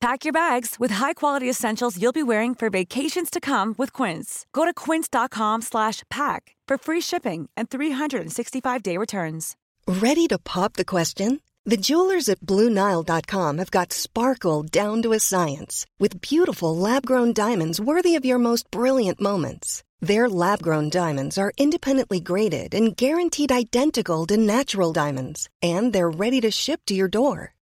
Pack your bags with high-quality essentials you'll be wearing for vacations to come with Quince. Go to quince.com/pack for free shipping and 365-day returns. Ready to pop the question? The jewelers at BlueNile.com have got sparkle down to a science with beautiful lab-grown diamonds worthy of your most brilliant moments. Their lab-grown diamonds are independently graded and guaranteed identical to natural diamonds, and they're ready to ship to your door.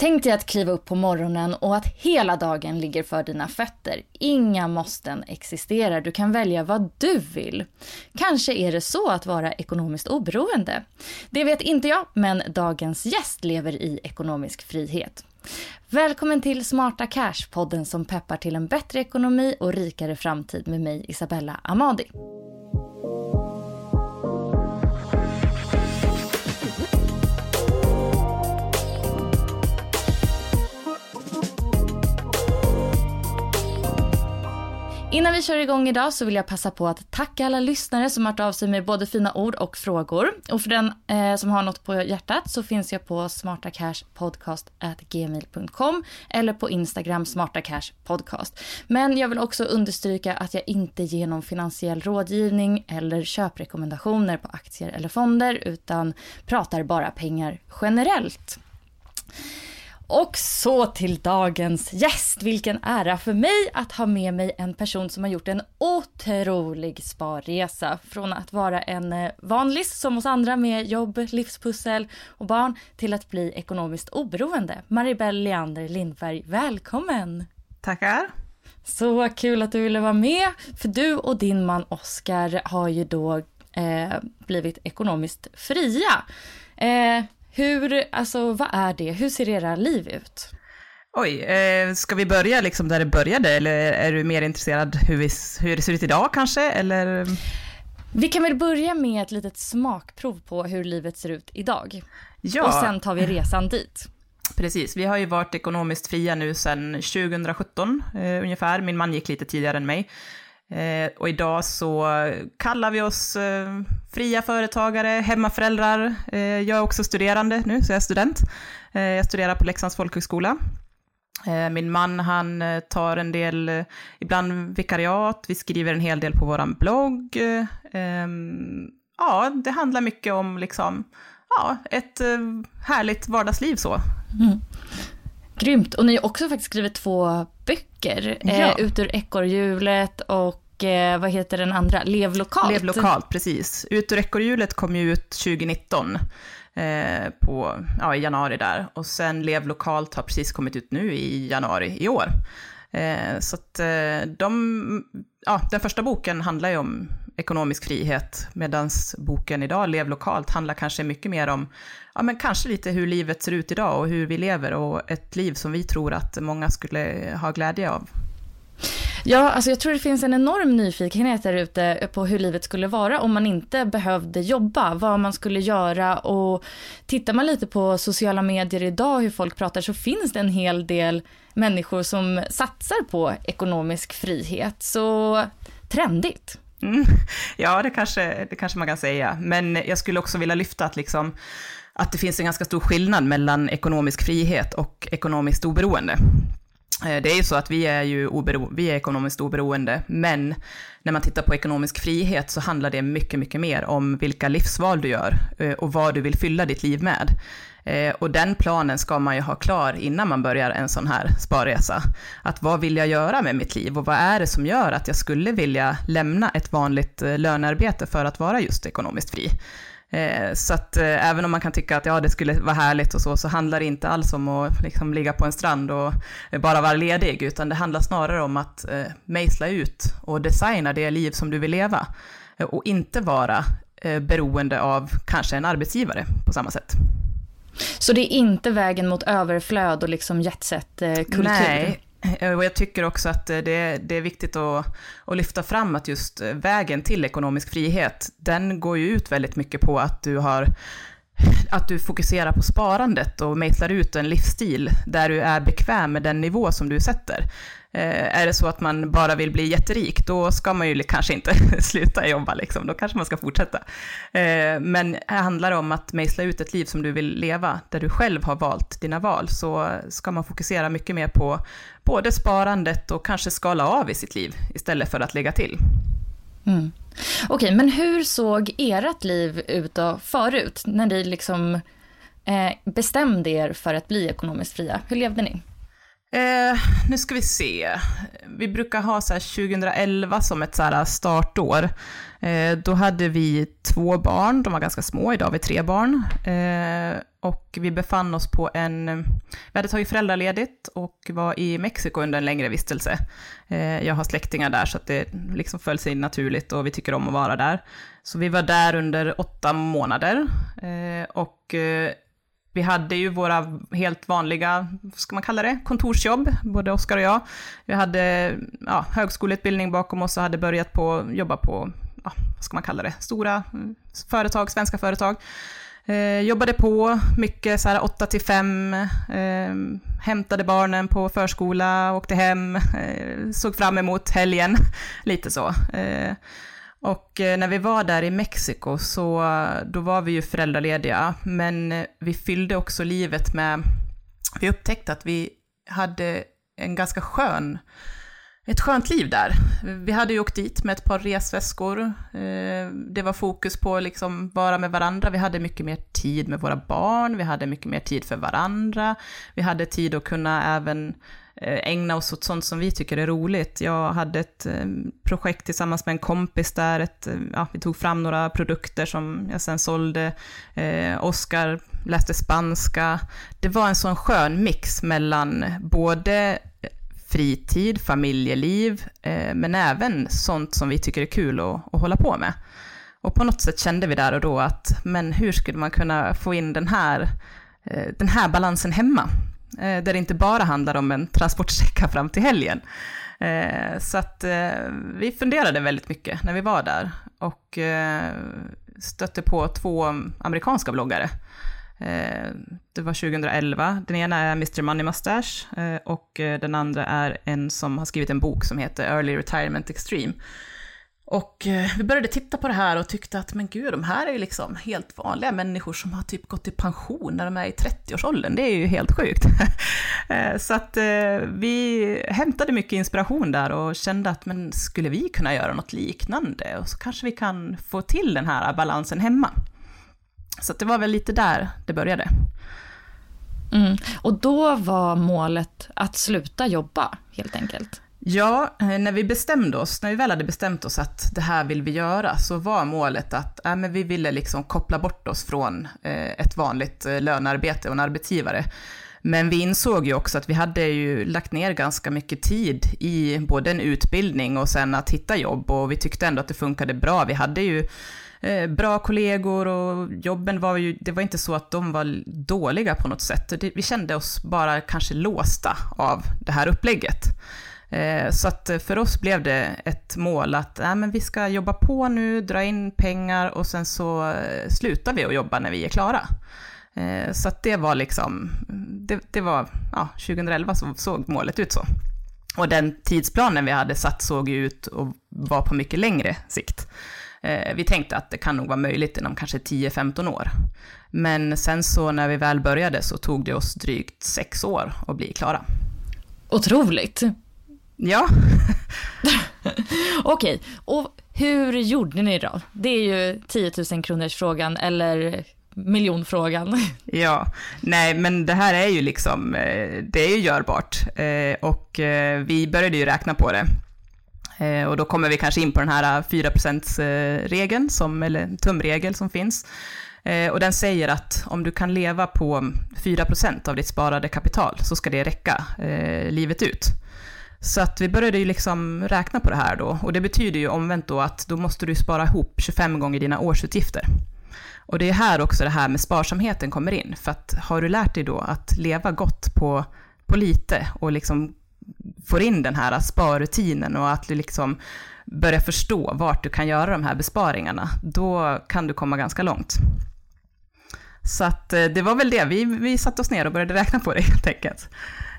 Tänk dig att kliva upp på morgonen och att hela dagen ligger för dina fötter. Inga måsten existerar, du kan välja vad du vill. Kanske är det så att vara ekonomiskt oberoende. Det vet inte jag, men dagens gäst lever i ekonomisk frihet. Välkommen till Smarta Cash, podden som peppar till en bättre ekonomi och rikare framtid med mig Isabella Amadi. Innan vi kör igång idag så vill jag passa på att tacka alla lyssnare som har av sig med både fina ord och frågor. Och för den eh, som har något på hjärtat så finns jag på smartacashpodcast.gmail.com eller på Instagram smartacashpodcast. Men jag vill också understryka att jag inte ger någon finansiell rådgivning eller köprekommendationer på aktier eller fonder utan pratar bara pengar generellt. Och så till dagens gäst. Vilken ära för mig att ha med mig en person som har gjort en otrolig sparresa. Från att vara en eh, vanlig som oss andra med jobb, livspussel och barn till att bli ekonomiskt oberoende. Maribel Leander Lindberg, välkommen! Tackar! Så kul att du ville vara med. För du och din man Oskar har ju då eh, blivit ekonomiskt fria. Eh, hur, alltså vad är det? Hur ser era liv ut? Oj, eh, ska vi börja liksom där det började eller är du mer intresserad hur, vi, hur det ser ut idag kanske eller? Vi kan väl börja med ett litet smakprov på hur livet ser ut idag. Ja. Och sen tar vi resan dit. Precis, vi har ju varit ekonomiskt fria nu sedan 2017 eh, ungefär. Min man gick lite tidigare än mig. Eh, och idag så kallar vi oss eh, fria företagare, hemmaföräldrar. Eh, jag är också studerande nu, så jag är student. Eh, jag studerar på Leksands folkhögskola. Eh, min man han eh, tar en del, eh, ibland vikariat, vi skriver en hel del på vår blogg. Ehm, ja, det handlar mycket om liksom, ja, ett eh, härligt vardagsliv så. Mm. Grymt. Och ni har också faktiskt skrivit två böcker. Ja. Eh, Ut ur ekorrhjulet och eh, vad heter den andra? Lev lokalt. Lev lokalt, precis. Ut ur ekorrhjulet kom ju ut 2019. Eh, på, ja, i januari där. Och sen Lev lokalt har precis kommit ut nu i januari i år. Eh, så att eh, de, ja, den första boken handlar ju om ekonomisk frihet, medan boken idag, Lev lokalt, handlar kanske mycket mer om, ja men kanske lite hur livet ser ut idag och hur vi lever och ett liv som vi tror att många skulle ha glädje av. Ja, alltså jag tror det finns en enorm nyfikenhet där ute på hur livet skulle vara om man inte behövde jobba, vad man skulle göra och tittar man lite på sociala medier idag, hur folk pratar, så finns det en hel del människor som satsar på ekonomisk frihet. Så trendigt. Mm. Ja, det kanske, det kanske man kan säga. Men jag skulle också vilja lyfta att, liksom, att det finns en ganska stor skillnad mellan ekonomisk frihet och ekonomiskt oberoende. Eh, det är ju så att vi är ju obero- vi är ekonomiskt oberoende, men när man tittar på ekonomisk frihet så handlar det mycket, mycket mer om vilka livsval du gör eh, och vad du vill fylla ditt liv med. Eh, och den planen ska man ju ha klar innan man börjar en sån här sparresa. Att vad vill jag göra med mitt liv och vad är det som gör att jag skulle vilja lämna ett vanligt eh, lönearbete för att vara just ekonomiskt fri? Eh, så att eh, även om man kan tycka att ja, det skulle vara härligt och så, så handlar det inte alls om att liksom, ligga på en strand och bara vara ledig, utan det handlar snarare om att eh, mejsla ut och designa det liv som du vill leva. Eh, och inte vara beroende av kanske en arbetsgivare på samma sätt. Så det är inte vägen mot överflöd och liksom jetset-kultur? Nej, eh, och jag tycker också att eh, det, det är viktigt att, att, lyfta fram att just eh, vägen till ekonomisk frihet, den går ju ut väldigt mycket på att du har att du fokuserar på sparandet och mejslar ut en livsstil där du är bekväm med den nivå som du sätter. Eh, är det så att man bara vill bli jätterik, då ska man ju kanske inte sluta jobba, liksom. då kanske man ska fortsätta. Eh, men här handlar det om att mejsla ut ett liv som du vill leva, där du själv har valt dina val, så ska man fokusera mycket mer på både sparandet och kanske skala av i sitt liv, istället för att lägga till. Mm. Okej, men hur såg ert liv ut då förut, när ni liksom eh, bestämde er för att bli ekonomiskt fria? Hur levde ni? Eh, nu ska vi se. Vi brukar ha så 2011 som ett så startår. Eh, då hade vi två barn, de var ganska små, idag har vi tre barn. Eh, och vi befann oss på en, vi hade tagit föräldraledigt och var i Mexiko under en längre vistelse. Eh, jag har släktingar där så att det liksom föll sig naturligt och vi tycker om att vara där. Så vi var där under åtta månader eh, och eh, vi hade ju våra helt vanliga, vad ska man kalla det, kontorsjobb, både Oskar och jag. Vi hade ja, högskoleutbildning bakom oss och hade börjat på, jobba på, ja, vad ska man kalla det, stora företag, svenska företag. Eh, jobbade på mycket så här 8 till 5, eh, hämtade barnen på förskola, åkte hem, eh, såg fram emot helgen, lite så. Eh, och eh, när vi var där i Mexiko så eh, då var vi ju föräldralediga, men eh, vi fyllde också livet med, vi upptäckte att vi hade en ganska skön, ett skönt liv där. Vi hade ju åkt dit med ett par resväskor. Det var fokus på liksom vara med varandra. Vi hade mycket mer tid med våra barn, vi hade mycket mer tid för varandra. Vi hade tid att kunna även Eh, ägna oss åt sånt som vi tycker är roligt. Jag hade ett eh, projekt tillsammans med en kompis där, ett, eh, ja, vi tog fram några produkter som jag sen sålde. Eh, Oskar läste spanska. Det var en sån skön mix mellan både fritid, familjeliv, eh, men även sånt som vi tycker är kul att, att hålla på med. Och på något sätt kände vi där och då att, men hur skulle man kunna få in den här, den här balansen hemma? Eh, där det inte bara handlar om en transportsträcka fram till helgen. Eh, så att eh, vi funderade väldigt mycket när vi var där och stötte på två amerikanska bloggare. Det var 2011. Den ena är Mr. Money Mustache och den andra är en som har skrivit en bok som heter Early Retirement Extreme. Och eh, vi började titta på det här och tyckte att men gud, de här är ju liksom helt vanliga människor som har typ gått i pension när de är i 30-årsåldern. Det är ju helt sjukt. Eh, så att eh, vi hämtade mycket inspiration där och kände att men skulle vi kunna göra något liknande? Och så kanske vi kan få till den här balansen hemma. Så det var väl lite där det började. Mm. Och då var målet att sluta jobba, helt enkelt? Ja, eh, när vi bestämde oss, när vi väl hade bestämt oss att det här vill vi göra, så var målet att äh, men vi ville liksom koppla bort oss från eh, ett vanligt eh, lönearbete och en arbetsgivare. Men vi insåg ju också att vi hade ju lagt ner ganska mycket tid i både en utbildning och sen att hitta jobb och vi tyckte ändå att det funkade bra. Vi hade ju eh, bra kollegor och jobben var ju, det var inte så att de var dåliga på något sätt. Det, vi kände oss bara kanske låsta av det här upplägget. Eh, så att för oss blev det ett mål att äh, men vi ska jobba på nu, dra in pengar och sen så eh, slutar vi att jobba när vi är klara. Eh, så att det var liksom, det, det var, ja, 2011 så såg målet ut så. Och den tidsplanen vi hade satt såg ju ut och var på mycket längre sikt. Vi tänkte att det kan nog vara möjligt inom kanske 10-15 år. Men sen så när vi väl började så tog det oss drygt sex år att bli klara. Otroligt. Ja. Okej, och hur gjorde ni då? Det är ju 10 000 kronors frågan eller miljonfrågan. Ja, nej men det här är ju liksom, eh, det är ju görbart eh, och eh, vi började ju räkna på det. Och då kommer vi kanske in på den här 4%-regeln, som, eller tumregel som finns. Och den säger att om du kan leva på 4% av ditt sparade kapital så ska det räcka livet ut. Så att vi började ju liksom räkna på det här då och det betyder ju omvänt då att då måste du spara ihop 25 gånger dina årsutgifter. Och det är här också det här med sparsamheten kommer in, för att har du lärt dig då att leva gott på, på lite och liksom får in den här sparrutinen och att du liksom börjar förstå vart du kan göra de här besparingarna, då kan du komma ganska långt. Så att eh, det var väl det, vi, vi satte oss ner och började räkna på det helt enkelt.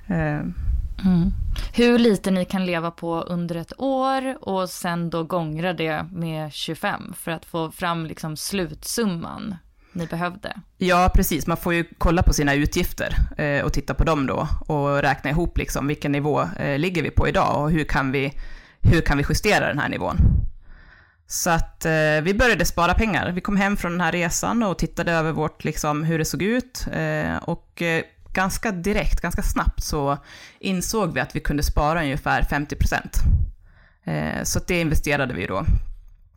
Eh, Mm. Hur lite ni kan leva på under ett år och sen då gångra det med 25 för att få fram liksom slutsumman ni behövde. Ja, precis. Man får ju kolla på sina utgifter eh, och titta på dem då och räkna ihop liksom vilken nivå eh, ligger vi på idag och hur kan vi, hur kan vi justera den här nivån. Så att eh, vi började spara pengar. Vi kom hem från den här resan och tittade över vårt, liksom, hur det såg ut. Eh, och eh, ganska direkt, ganska snabbt så insåg vi att vi kunde spara ungefär 50 procent. Eh, så det investerade vi då.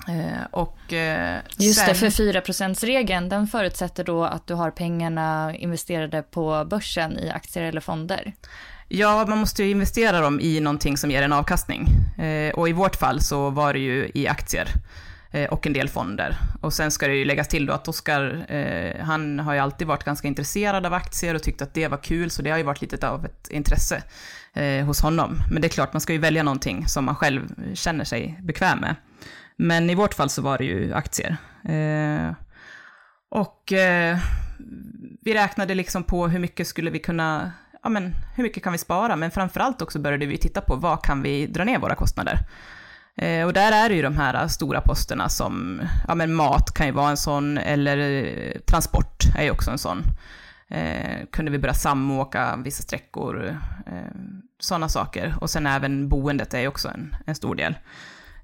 Eh, och, eh, Just sen... det, för 4%-regeln den förutsätter då att du har pengarna investerade på börsen i aktier eller fonder. Ja, man måste ju investera dem i någonting som ger en avkastning. och i vårt fall så var det ju i aktier. Eh, och en del fonder. Och sen ska det ju läggas till då att Oskar, eh, han har ju alltid varit ganska intresserad av aktier och tyckt att det var kul, så det har ju varit lite av ett intresse eh, hos honom. Men det är klart, man ska ju välja någonting som man själv känner sig bekväm med. Men i vårt fall så var det ju aktier. Eh, och eh, vi räknade liksom på hur mycket skulle vi kunna, ja men hur mycket kan vi spara? Men framförallt också började vi titta på vad kan vi dra ner våra kostnader? Eh, och där är det ju de här äh, stora posterna som, ja men mat kan ju vara en sån, eller eh, transport är ju också en sån. Eh, kunde vi börja samåka vissa sträckor, eh, sådana saker. Och sen även boendet är ju också en, en stor del.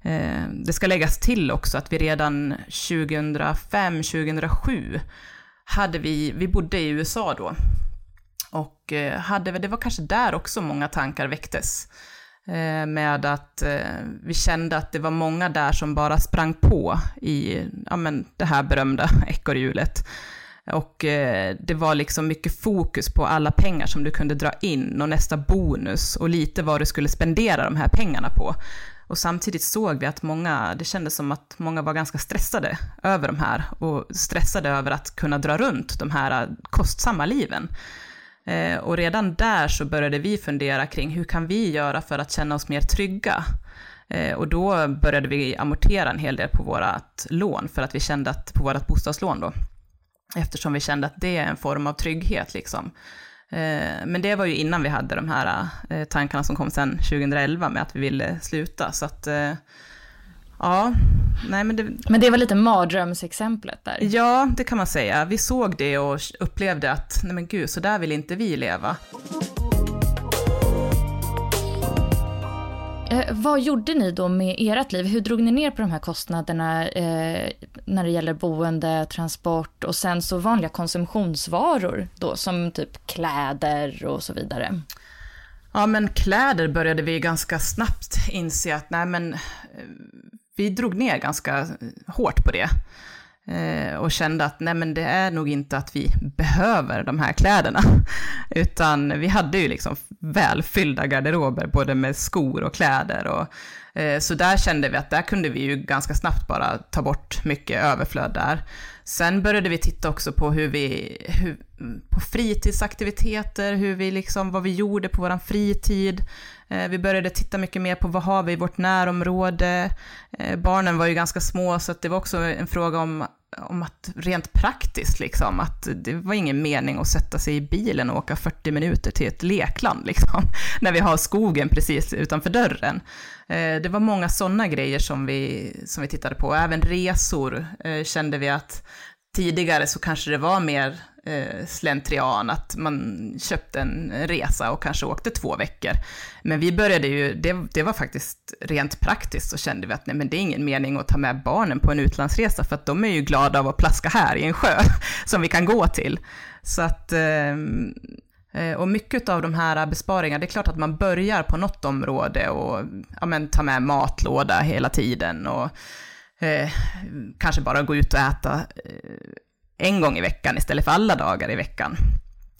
Eh, det ska läggas till också att vi redan 2005-2007 hade vi, vi bodde i USA då, och eh, hade, det var kanske där också många tankar väcktes Eh, med att eh, vi kände att det var många där som bara sprang på i ja, men det här berömda ekorrhjulet. Och eh, det var liksom mycket fokus på alla pengar som du kunde dra in och nästa bonus och lite vad du skulle spendera de här pengarna på. Och samtidigt såg vi att många, det kändes som att många var ganska stressade över de här och stressade över att kunna dra runt de här kostsamma liven. Eh, och redan där så började vi fundera kring hur kan vi göra för att känna oss mer trygga? Eh, och då började vi amortera en hel del på vårt lån, för att vi kände att, på vårt bostadslån då, eftersom vi kände att det är en form av trygghet liksom. Eh, men det var ju innan vi hade de här eh, tankarna som kom sen 2011 med att vi ville sluta, så att eh, Ja, nej men det... Men det var lite mardrömsexemplet där. Ja, det kan man säga. Vi såg det och upplevde att, nej men gud, så där vill inte vi leva. Eh, vad gjorde ni då med ert liv? Hur drog ni ner på de här kostnaderna eh, när det gäller boende, transport och sen så vanliga konsumtionsvaror då som typ kläder och så vidare? Ja, men kläder började vi ganska snabbt inse att nej men vi drog ner ganska eh, hårt på det. Eh, och kände att nej men det är nog inte att vi behöver de här kläderna. Utan vi hade ju liksom välfyllda garderober, både med skor och kläder. Och, eh, så där kände vi att där kunde vi ju ganska snabbt bara ta bort mycket överflöd där. Sen började vi titta också på hur vi, hur, Mm, på fritidsaktiviteter, hur vi liksom, vad vi gjorde på vår fritid. Eh, vi började titta mycket mer på vad har vi i vårt närområde. Eh, barnen var ju ganska små, så det var också en fråga om, om att rent praktiskt, liksom, att det var ingen mening att sätta sig i bilen och åka 40 minuter till ett lekland, liksom, när vi har skogen precis utanför dörren. Eh, det var många sådana grejer som vi, som vi tittade på. Även resor kände vi att tidigare så kanske det var mer eh, slentrian, att man köpte en resa och kanske åkte två veckor. Men vi började ju, det, det var faktiskt rent praktiskt, så kände vi att nej, men det är ingen mening att ta med barnen på en utlandsresa, för att de är ju glada av att plaska här i en sjö som vi kan gå till. Så att, ehm, eh, och mycket av de här besparingarna, det är klart att man börjar på något område och ja, men, ta med matlåda hela tiden och eh, kanske bara gå ut och äta eh, en gång i veckan istället för alla dagar i veckan.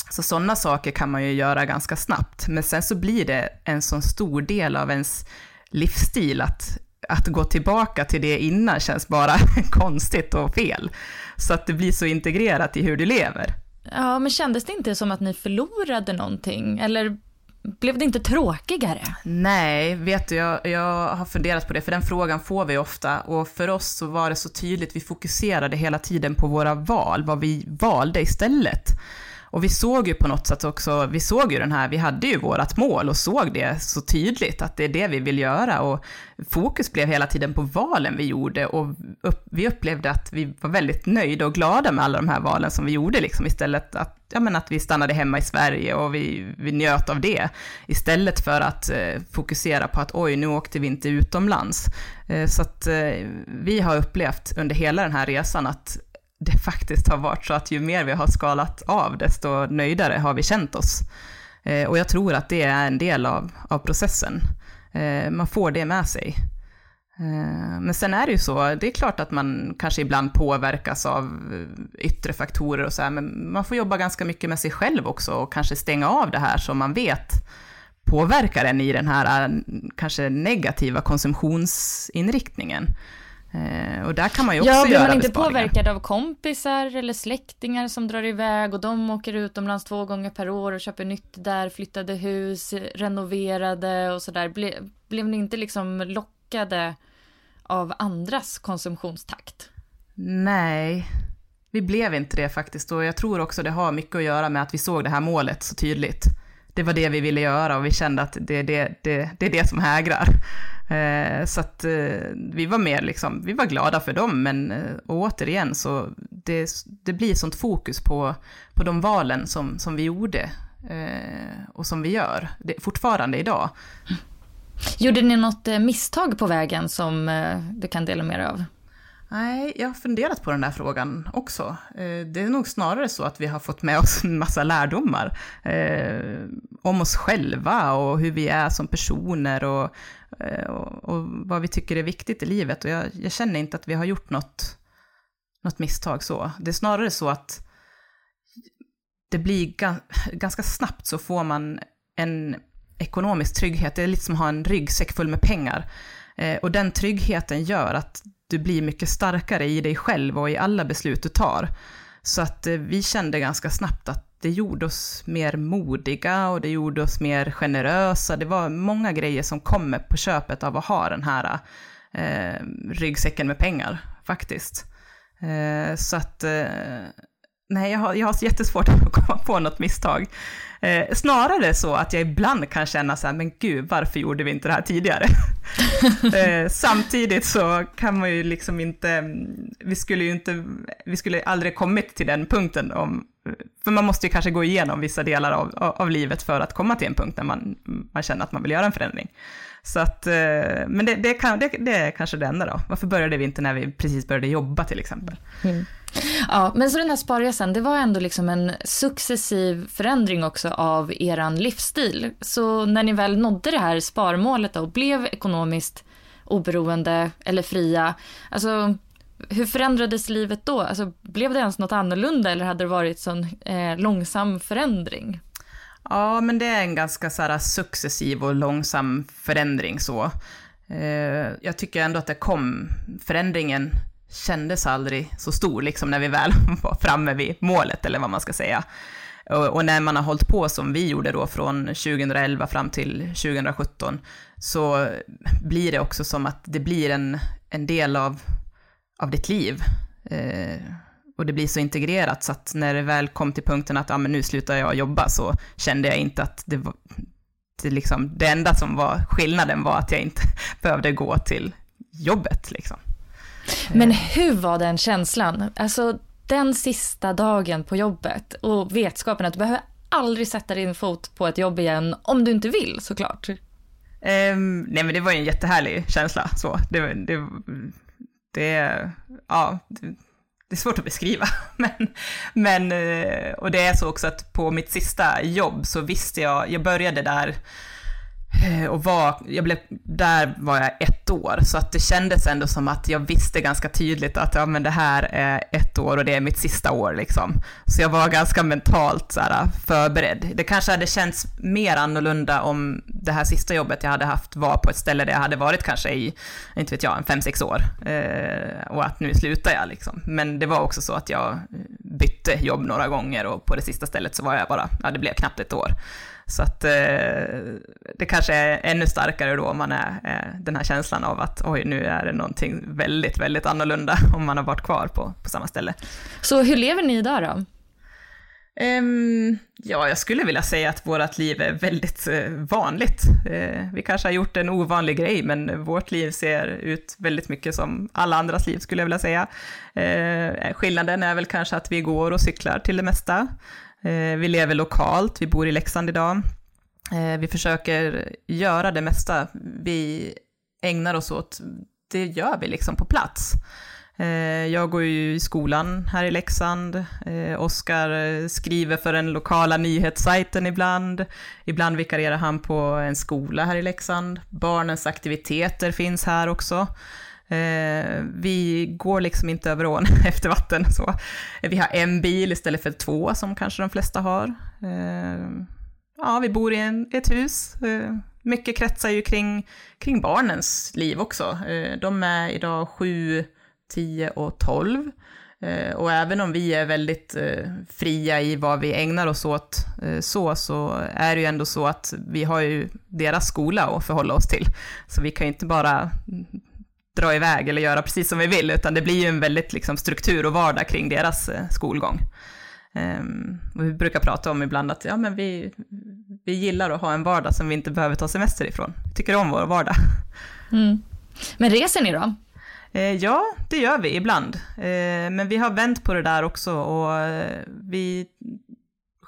Så sådana saker kan man ju göra ganska snabbt, men sen så blir det en sån stor del av ens livsstil att, att gå tillbaka till det innan känns bara konstigt och fel. Så att det blir så integrerat i hur du lever. Ja, men kändes det inte som att ni förlorade någonting? Eller blev det inte tråkigare? Nej, vet du, jag, jag har funderat på det, för den frågan får vi ofta. Och för oss så var det så tydligt, vi fokuserade hela tiden på våra val, vad vi valde istället. Och vi såg ju på något sätt också, vi såg ju den här, vi hade ju vårt mål och såg det så tydligt att det är det vi vill göra och fokus blev hela tiden på valen vi gjorde och upp, vi upplevde att vi var väldigt nöjda och glada med alla de här valen som vi gjorde liksom istället att, ja men att vi stannade hemma i Sverige och vi, vi njöt av det istället för att eh, fokusera på att oj, nu åkte vi inte utomlands. Eh, så att eh, vi har upplevt under hela den här resan att det faktiskt har varit så att ju mer vi har skalat av, desto nöjdare har vi känt oss. Eh, och jag tror att det är en del av, av processen. Eh, man får det med sig. Eh, men sen är det ju så, det är klart att man kanske ibland påverkas av yttre faktorer och så här, men man får jobba ganska mycket med sig själv också och kanske stänga av det här som man vet påverkar en i den här kanske negativa konsumtionsinriktningen. Eh, och där kan man ju också ja, göra blir man inte påverkad av kompisar eller släktingar som drar iväg och de åker utomlands två gånger per år och köper nytt där, flyttade hus, renoverade och sådär. Ble, blev ni inte liksom lockade av andras konsumtionstakt? Nej, vi blev inte det faktiskt och jag tror också det har mycket att göra med att vi såg det här målet så tydligt. Det var det vi ville göra och vi kände att det, det, det, det är det som hägrar. Eh, så att eh, vi var mer liksom, vi var glada för dem, men eh, återigen så det, det blir sånt fokus på, på de valen som, som vi gjorde eh, och som vi gör det, fortfarande idag. Gjorde ni något eh, misstag på vägen som eh, du kan dela med dig av? Nej, jag har funderat på den där frågan också. Eh, det är nog snarare så att vi har fått med oss en massa lärdomar eh, om oss själva och hur vi är som personer och Eh, och, och, vad vi tycker är viktigt i livet. Och jag, jag, känner inte att vi har gjort något, något misstag så. Det är snarare så att det blir ganska snabbt så får man en ekonomisk trygghet. Det är lite som att ha en ryggsäck full med pengar. Eh, och den tryggheten gör att du blir mycket starkare i dig själv och i alla beslut du tar. Så att eh, vi kände ganska snabbt att det gjorde oss mer modiga och det gjorde oss mer generösa. Det var många grejer som kommer på köpet av att ha den här eh, ryggsäcken med pengar, faktiskt. Eh, så att, eh, nej, jag har, jag har jättesvårt att komma på något misstag. Eh, snarare så att jag ibland kan känna så här, men gud, varför gjorde vi inte det här tidigare? eh, samtidigt så kan man ju liksom inte, vi skulle ju inte, vi skulle aldrig kommit till den punkten om, för man måste ju kanske gå igenom vissa delar av, av livet för att komma till en punkt där man, man känner att man vill göra en förändring. Så att, eh, men det, det, kan, det, det är kanske det enda då. Varför började vi inte när vi precis började jobba till exempel? Mm. Ja, men så den här sparresan, det var ändå liksom en successiv förändring också av eran livsstil. Så när ni väl nådde det här sparmålet och blev ekonomiskt oberoende eller fria, alltså hur förändrades livet då? Alltså, blev det ens något annorlunda eller hade det varit sån eh, långsam förändring? Ja, men det är en ganska så här, successiv och långsam förändring så. Eh, jag tycker ändå att det kom, förändringen kändes aldrig så stor, liksom när vi väl var framme vid målet, eller vad man ska säga. Och, och, när man har hållit på som vi gjorde då från 2011 fram till 2017, så blir det också som att det blir en, en del av, av ditt liv. Eh, och det blir så integrerat så att när det väl kom till punkten att ah, men nu slutar jag jobba så kände jag inte att det var, det, liksom, det enda som var skillnaden var att jag inte behövde gå till jobbet liksom. Men hur var den känslan? Alltså, Den sista dagen på jobbet och vetskapen att du behöver aldrig sätta din fot på ett jobb igen om du inte vill såklart. Um, nej men det var ju en jättehärlig känsla så. Det, det, det, ja, det, det är svårt att beskriva. Men, men, eh, och det är så också att på mitt sista jobb så visste jag, jag började där Eh, och var, jag blev, där var jag ett år, så att det kändes ändå som att jag visste ganska tydligt att ja, men det här är ett år och det är mitt sista år liksom. Så jag var ganska mentalt så här, förberedd. Det kanske hade känts mer annorlunda om det här sista jobbet jag hade haft var på ett ställe där jag hade varit kanske i, inte vet jag, en fem, sex år. Eh, och att nu slutar jag liksom. Men det var också så att jag bytte jobb några gånger och på det sista stället så var jag bara, ja det blev knappt ett år. Så att eh, det kanske är ännu starkare då om man är eh, den här känslan av att oj, nu är det någonting väldigt, väldigt annorlunda om man har varit kvar på, på samma ställe. Så hur lever ni idag då? Um, ja, jag skulle vilja säga att vårt liv är väldigt uh, vanligt. Uh, vi kanske har gjort en ovanlig grej, men vårt liv ser ut väldigt mycket som alla andras liv, skulle jag vilja säga. Uh, skillnaden är väl kanske att vi går och cyklar till det mesta. Eh, vi lever lokalt, vi bor i Leksand idag. Eh, vi försöker göra det mesta vi ägnar oss åt, det gör vi liksom på plats. Eh, jag går ju i skolan här i Leksand. Oskar skriver för den lokala nyhetssajten ibland. Ibland vikarierar han på en skola här i Leksand. Barnens aktiviteter finns här också. Eh, vi går liksom inte över ån efter vatten. Så. Vi har en bil istället för två som kanske de flesta har. Eh, ja, vi bor i en, ett hus. Eh, mycket kretsar ju kring, kring barnens liv också. Eh, de är idag sju, tio och tolv. Eh, och även om vi är väldigt eh, fria i vad vi ägnar oss åt eh, så, så är det ju ändå så att vi har ju deras skola att förhålla oss till. Så vi kan ju inte bara dra iväg eller göra precis som vi vill, utan det blir ju en väldigt liksom, struktur och vardag kring deras eh, skolgång. Um, vi brukar prata om ibland att ja, men vi, vi gillar att ha en vardag som vi inte behöver ta semester ifrån. Vi tycker om vår vardag. Mm. Men reser ni då? Eh, ja, det gör vi ibland. Eh, men vi har vänt på det där också och eh, vi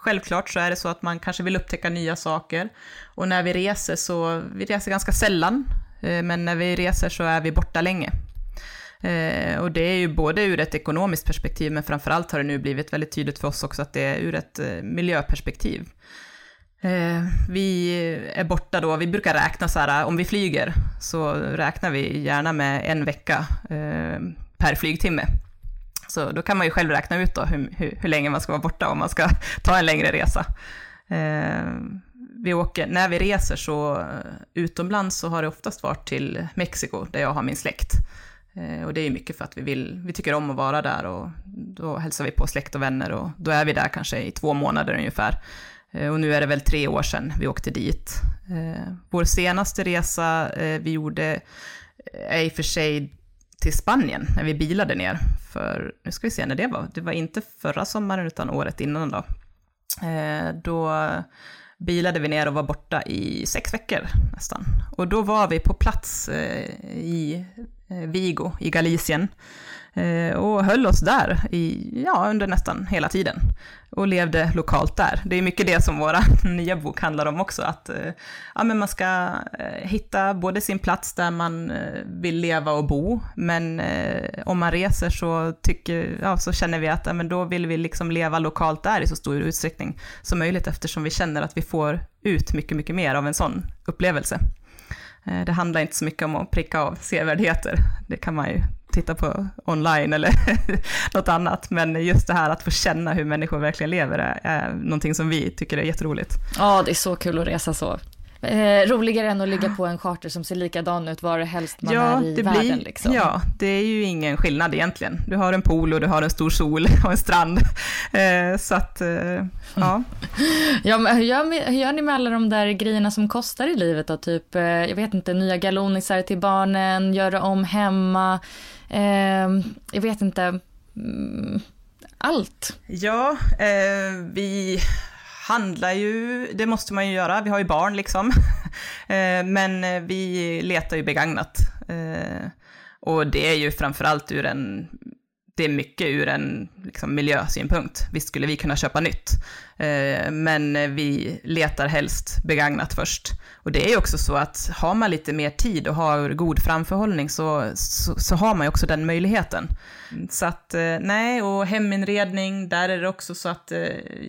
Självklart så är det så att man kanske vill upptäcka nya saker. Och när vi reser så, vi reser ganska sällan. Eh, men när vi reser så är vi borta länge. Eh, och det är ju både ur ett ekonomiskt perspektiv, men framförallt har det nu blivit väldigt tydligt för oss också att det är ur ett eh, miljöperspektiv. Vi är borta då, vi brukar räkna så här, om vi flyger så räknar vi gärna med en vecka per flygtimme. Så då kan man ju själv räkna ut då hur, hur, hur länge man ska vara borta om man ska ta en längre resa vi åker, när vi reser så eh, utomlands så har det oftast varit till Mexiko, där jag har min släkt. Eh, och det är mycket för att vi vill, vi tycker om att vara där och då hälsar vi på släkt och vänner och då är vi där kanske i två månader ungefär. Eh, och nu är det väl tre år sedan vi åkte dit. Vår senaste resa vi gjorde är i och för sig till Spanien, när vi bilade ner. För, nu ska vi se när det var, det var inte förra sommaren utan året innan då. Då bilade vi ner och var borta i sex veckor nästan. Och då var vi på plats eh, i eh, Vigo i Galicien Eh, och höll oss där i, ja, under nästan hela tiden och levde lokalt där. Det är mycket det som vår nya bok handlar om också, att eh, ja, men man ska eh, hitta både sin plats där man vill leva och bo, men om man reser så, tycker, ja, så känner vi att ja, men då vill vi liksom leva lokalt där i så stor utsträckning som möjligt eftersom vi känner att vi får ut mycket, mycket mer av en sån upplevelse. Det handlar inte så mycket om att pricka av sevärdheter, det kan man ju titta på online eller något annat. Men just det här att få känna hur människor verkligen lever är, är någonting som vi tycker är jätteroligt. Ja, det är så kul att resa så. Eh, roligare än att ligga på en charter som ser likadan ut var det helst man ja, är i världen. Blir, liksom. Ja, det är ju ingen skillnad egentligen. Du har en pool och du har en stor sol och en strand. Eh, så att, eh, ja. ja men hur, gör, hur gör ni med alla de där grejerna som kostar i livet då? Typ, eh, jag vet inte, nya galonisar till barnen, göra om hemma. Eh, jag vet inte. Mm, allt. Ja, eh, vi handlar ju, det måste man ju göra, vi har ju barn liksom. Eh, men eh, vi letar ju begagnat. Eh, och det är ju framförallt ur en, det är mycket ur en liksom, miljösynpunkt. Visst skulle vi kunna köpa nytt, eh, men vi letar helst begagnat först. Och det är ju också så att har man lite mer tid och har god framförhållning så, så, så har man ju också den möjligheten. Så att eh, nej, och heminredning, där är det också så att eh,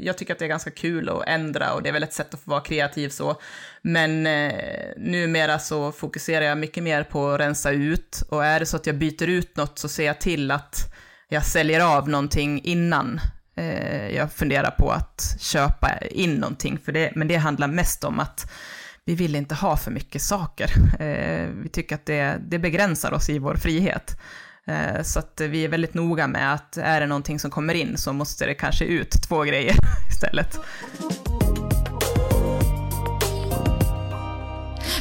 jag tycker att det är ganska kul att ändra och det är väl ett sätt att få vara kreativ så. Men eh, numera så fokuserar jag mycket mer på att rensa ut och är det så att jag byter ut något så ser jag till att jag säljer av någonting innan eh, jag funderar på att köpa in någonting. För det, men det handlar mest om att vi vill inte ha för mycket saker. Eh, vi tycker att det, det begränsar oss i vår frihet. Eh, så att vi är väldigt noga med att är det någonting som kommer in så måste det kanske ut två grejer istället.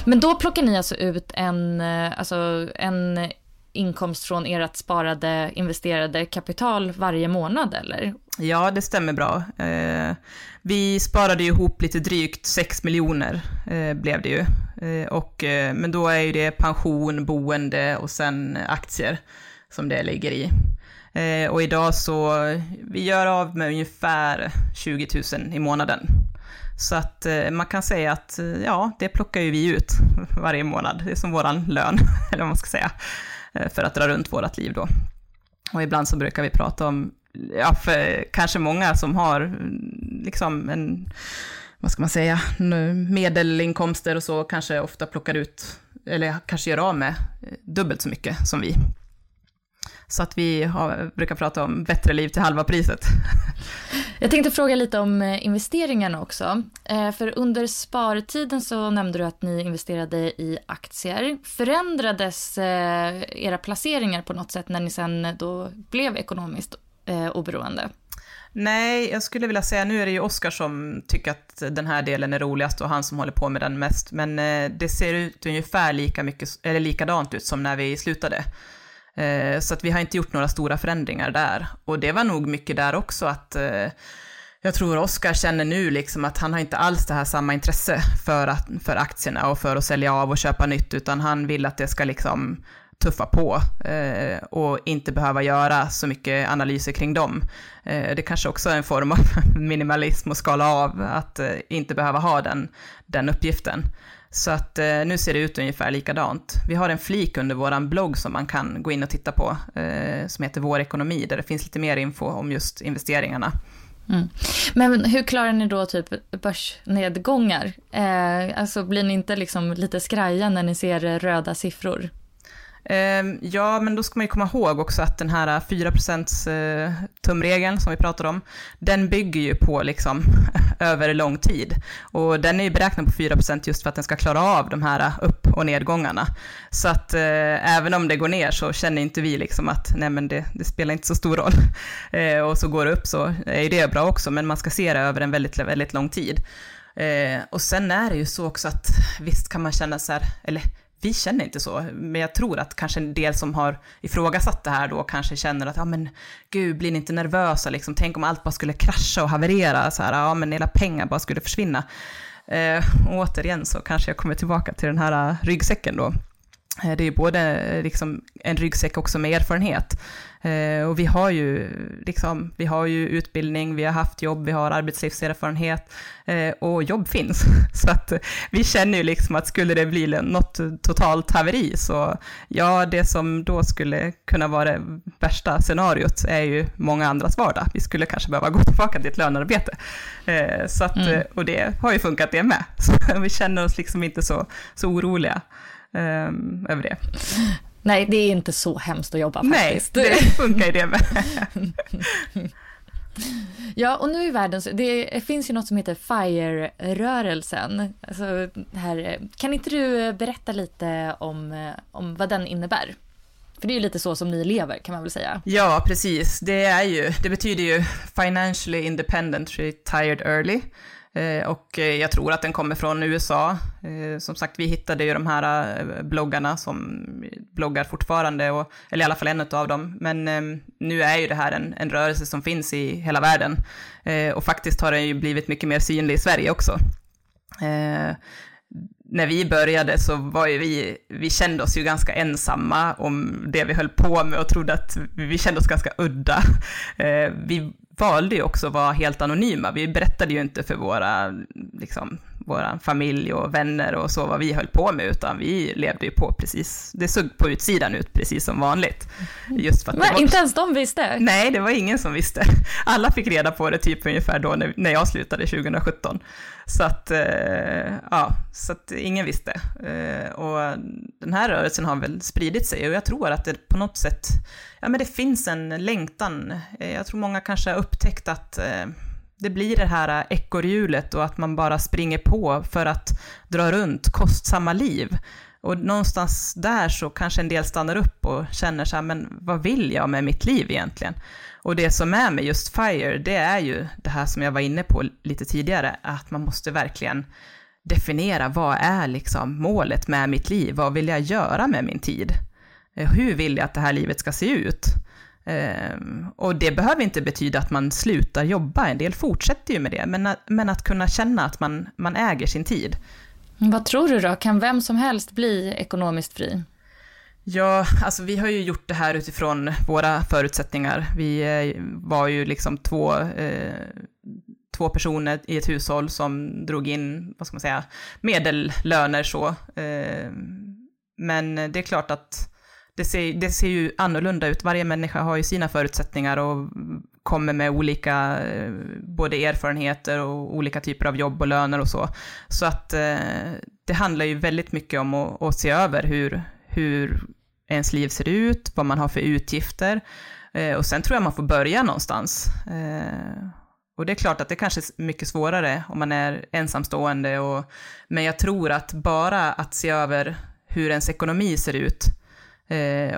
Men då plockar ni alltså ut en, eh, alltså en inkomst från ert sparade, investerade kapital varje månad, eller? Ja, det stämmer bra. Eh, vi sparade ju ihop lite drygt 6 miljoner, eh, blev det ju. Eh, och, eh, men då är ju det pension, boende och sen aktier som det ligger i. Eh, och idag så, vi gör av med ungefär 20 000 i månaden. Så att eh, man kan säga att eh, ja, det plockar ju vi ut varje månad. Det är som våran lön, eller vad man ska säga. Eh, för att dra runt vårt liv då. Och ibland så brukar vi prata om, ja, för kanske många som har mm, liksom en, vad ska man säga, medelinkomster och så kanske ofta plockar ut, eller kanske gör av med eh, dubbelt så mycket som vi. Så att vi har, brukar prata om bättre liv till halva priset. Jag tänkte fråga lite om eh, investeringarna också. Eh, för under spartiden så nämnde du att ni investerade i aktier. Förändrades eh, era placeringar på något sätt när ni sen då blev ekonomiskt oberoende? Nej, jag skulle vilja säga, nu är det ju Oskar som tycker att den här delen är roligast och han som håller på med den mest, men det ser ut ungefär lika mycket, eller likadant ut som när vi slutade. Eh, så att vi har inte gjort några stora förändringar där. Och det var nog mycket där också att eh, jag tror Oskar känner nu liksom att han har inte alls det här samma intresse för, att, för aktierna och för att sälja av och köpa nytt, utan han vill att det ska liksom tuffa på eh, och inte behöva göra så mycket analyser kring dem. Eh, det kanske också är en form av minimalism och skala av, att eh, inte behöva ha den, den uppgiften. Så att eh, nu ser det ut ungefär likadant. Vi har en flik under vår blogg som man kan gå in och titta på, eh, som heter Vår ekonomi, där det finns lite mer info om just investeringarna. Mm. Men hur klarar ni då typ börsnedgångar? Eh, alltså blir ni inte liksom lite skraja när ni ser röda siffror? Ehm, ja, men då ska man ju komma ihåg också att den här eh, 4% eh, tumregeln som vi pratade om, den bygger ju på liksom över lång tid. Och den är ju beräknad på 4% just för att den ska klara av de här eh, upp och nedgångarna. Så att eh, även om det går ner så känner inte vi liksom att nej men det, det spelar inte så stor roll. Eh, och så går det upp så är det bra också, men man ska se det över en väldigt, väldigt lång tid. Eh, och sen är det ju så också att visst kan man känna så här, eller vi känner inte så, men jag tror att kanske en del som har ifrågasatt det här då kanske känner att, ja men gud, blir ni inte nervösa liksom, tänk om allt bara skulle krascha och haverera, så här, ja men hela pengar bara skulle försvinna. Eh, återigen så kanske jag kommer tillbaka till den här eh, ryggsäcken då. Eh, det är både eh, liksom en ryggsäck också med erfarenhet. Eh, och vi har ju, liksom, vi har ju utbildning, vi har haft jobb, vi har arbetslivserfarenhet och jobb finns. Så att vi känner ju liksom att skulle det bli något totalt haveri så ja, det som då skulle kunna vara det värsta scenariot är ju många andras vardag. Vi skulle kanske behöva gå tillbaka till ett lönearbete. Så att, mm. Och det har ju funkat det med. Så vi känner oss liksom inte så, så oroliga um, över det. Nej, det är inte så hemskt att jobba faktiskt. Nej, det funkar ju det med. Ja, och nu i världen, det finns ju något som heter FIRE-rörelsen. Alltså, här, kan inte du berätta lite om, om vad den innebär? För det är ju lite så som ni lever kan man väl säga? Ja, precis. Det är ju, det betyder ju Financially Independent Retired Early. Eh, och eh, jag tror att den kommer från USA. Eh, som sagt, vi hittade ju de här bloggarna som bloggar fortfarande, och, eller i alla fall en av dem. Men ehm, nu är ju det här en, en rörelse som finns i hela världen. Och faktiskt har den ju blivit mycket mer synlig i Sverige också. när vi började så var ju vi, vi kände oss ju ganska ensamma om det vi höll på med och trodde att vi kände oss ganska udda. Vi valde ju också att vara helt anonyma. Vi berättade ju inte för våra liksom, vår familj och vänner och så vad vi höll på med, utan vi levde ju på precis, det såg på utsidan ut precis som vanligt. Just för att var, inte ens de visste? Nej, det var ingen som visste. Alla fick reda på det typ ungefär då när, när jag slutade 2017. Så att, eh, ja, så att ingen visste. Eh, och den här rörelsen har väl spridit sig och jag tror att det på något sätt, ja men det finns en längtan. Eh, jag tror många kanske har upptäckt att det blir det här ekorrhjulet och att man bara springer på för att dra runt kostsamma liv. Och någonstans där så kanske en del stannar upp och känner så här, men vad vill jag med mitt liv egentligen? Och det som är med just FIRE, det är ju det här som jag var inne på lite tidigare, att man måste verkligen definiera vad är liksom målet med mitt liv? Vad vill jag göra med min tid? Eh, hur vill jag att det här livet ska se ut? Um, och det behöver inte betyda att man slutar jobba, en del fortsätter ju med det, men, men att kunna känna att man, man äger sin tid. Vad tror du då, kan vem som helst bli ekonomiskt fri? Ja, alltså vi har ju gjort det här utifrån våra förutsättningar. Vi eh, var ju liksom två, eh, två personer i ett hushåll som drog in, vad ska man säga, medellöner så. Eh, men det är klart att det ser, det ser ju annorlunda ut. Varje människa har ju sina förutsättningar och kommer med olika eh, både erfarenheter och olika typer av jobb och löner och så. Så att eh, det handlar ju väldigt mycket om att, att se över hur, hur ens liv ser ut, vad man har för utgifter. Eh, och sen tror jag man får börja någonstans. Eh, och det är klart att det kanske är mycket svårare om man är ensamstående, och, men jag tror att bara att se över hur ens ekonomi ser ut Eh,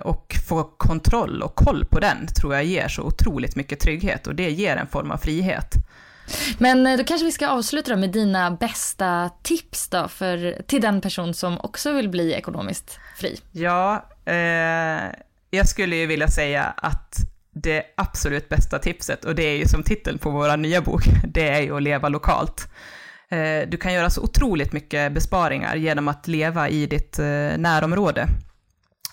och få kontroll och koll på den tror jag ger så otroligt mycket trygghet och det ger en form av frihet. Men eh, då kanske vi ska avsluta med dina bästa tips då för, till den person som också vill bli ekonomiskt fri. Ja, eh, jag skulle ju vilja säga att det absolut bästa tipset, och det är ju som titeln på vår nya bok, det är ju att leva lokalt. Eh, du kan göra så otroligt mycket besparingar genom att leva i ditt eh, närområde.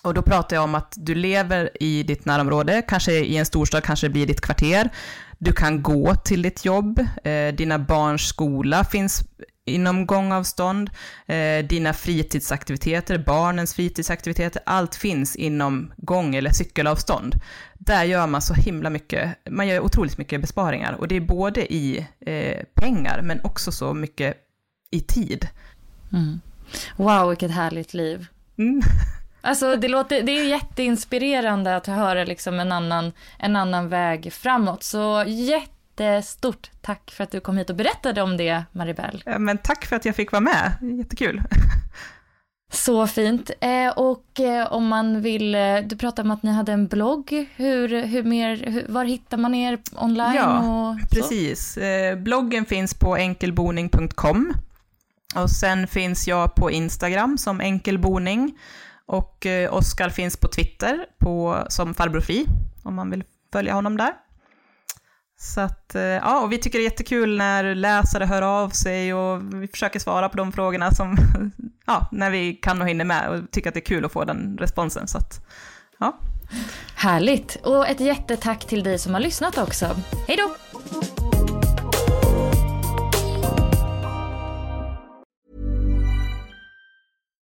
Och då pratar jag om att du lever i ditt närområde, kanske i en storstad, kanske det blir ditt kvarter. Du kan gå till ditt jobb, eh, dina barns skola finns inom gångavstånd, eh, dina fritidsaktiviteter, barnens fritidsaktiviteter, allt finns inom gång eller cykelavstånd. Där gör man så himla mycket, man gör otroligt mycket besparingar och det är både i eh, pengar men också så mycket i tid. Mm. Wow, vilket härligt liv. Mm. Alltså det, låter, det är jätteinspirerande att höra liksom en, annan, en annan väg framåt. Så jättestort tack för att du kom hit och berättade om det, Maribel. Men tack för att jag fick vara med, jättekul. Så fint. Eh, och eh, om man vill, eh, du pratade om att ni hade en blogg. Hur, hur mer, var hittar man er online? Ja, precis. bloggen finns på enkelboning.com. Och sen finns jag på Instagram som enkelboning. Och eh, Oskar finns på Twitter på, som farbror Fri, om man vill följa honom där. Så att, eh, ja, och vi tycker det är jättekul när läsare hör av sig och vi försöker svara på de frågorna som, ja, när vi kan och hinner med och tycker att det är kul att få den responsen. Så att, ja. Härligt! Och ett jättetack till dig som har lyssnat också. Hej då!